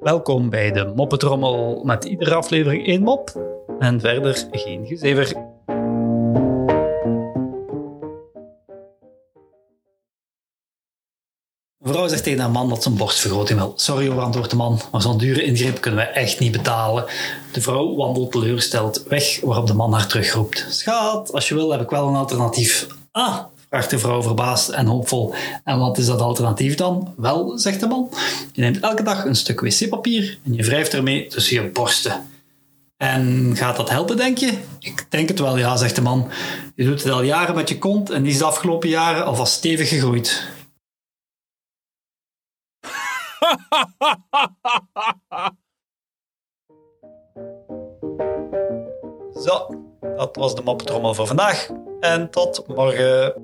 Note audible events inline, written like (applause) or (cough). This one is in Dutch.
Welkom bij de Moppetrommel met iedere aflevering één mop en verder geen gezever. Een vrouw zegt tegen haar man dat een borstvergroting wil. Sorry hoor, antwoordt de man, maar zo'n dure ingreep kunnen wij echt niet betalen. De vrouw wandelt teleurgesteld weg, waarop de man haar terugroept. Schat, als je wil heb ik wel een alternatief. Ah, vraagt de vrouw verbaasd en hoopvol. En wat is dat alternatief dan? Wel, zegt de man, je neemt elke dag een stuk wc-papier en je wrijft ermee tussen je borsten. En gaat dat helpen, denk je? Ik denk het wel, ja, zegt de man. Je doet het al jaren met je kont en die is de afgelopen jaren alvast stevig gegroeid. (laughs) Zo, dat was de moppetrommel voor vandaag. En tot morgen.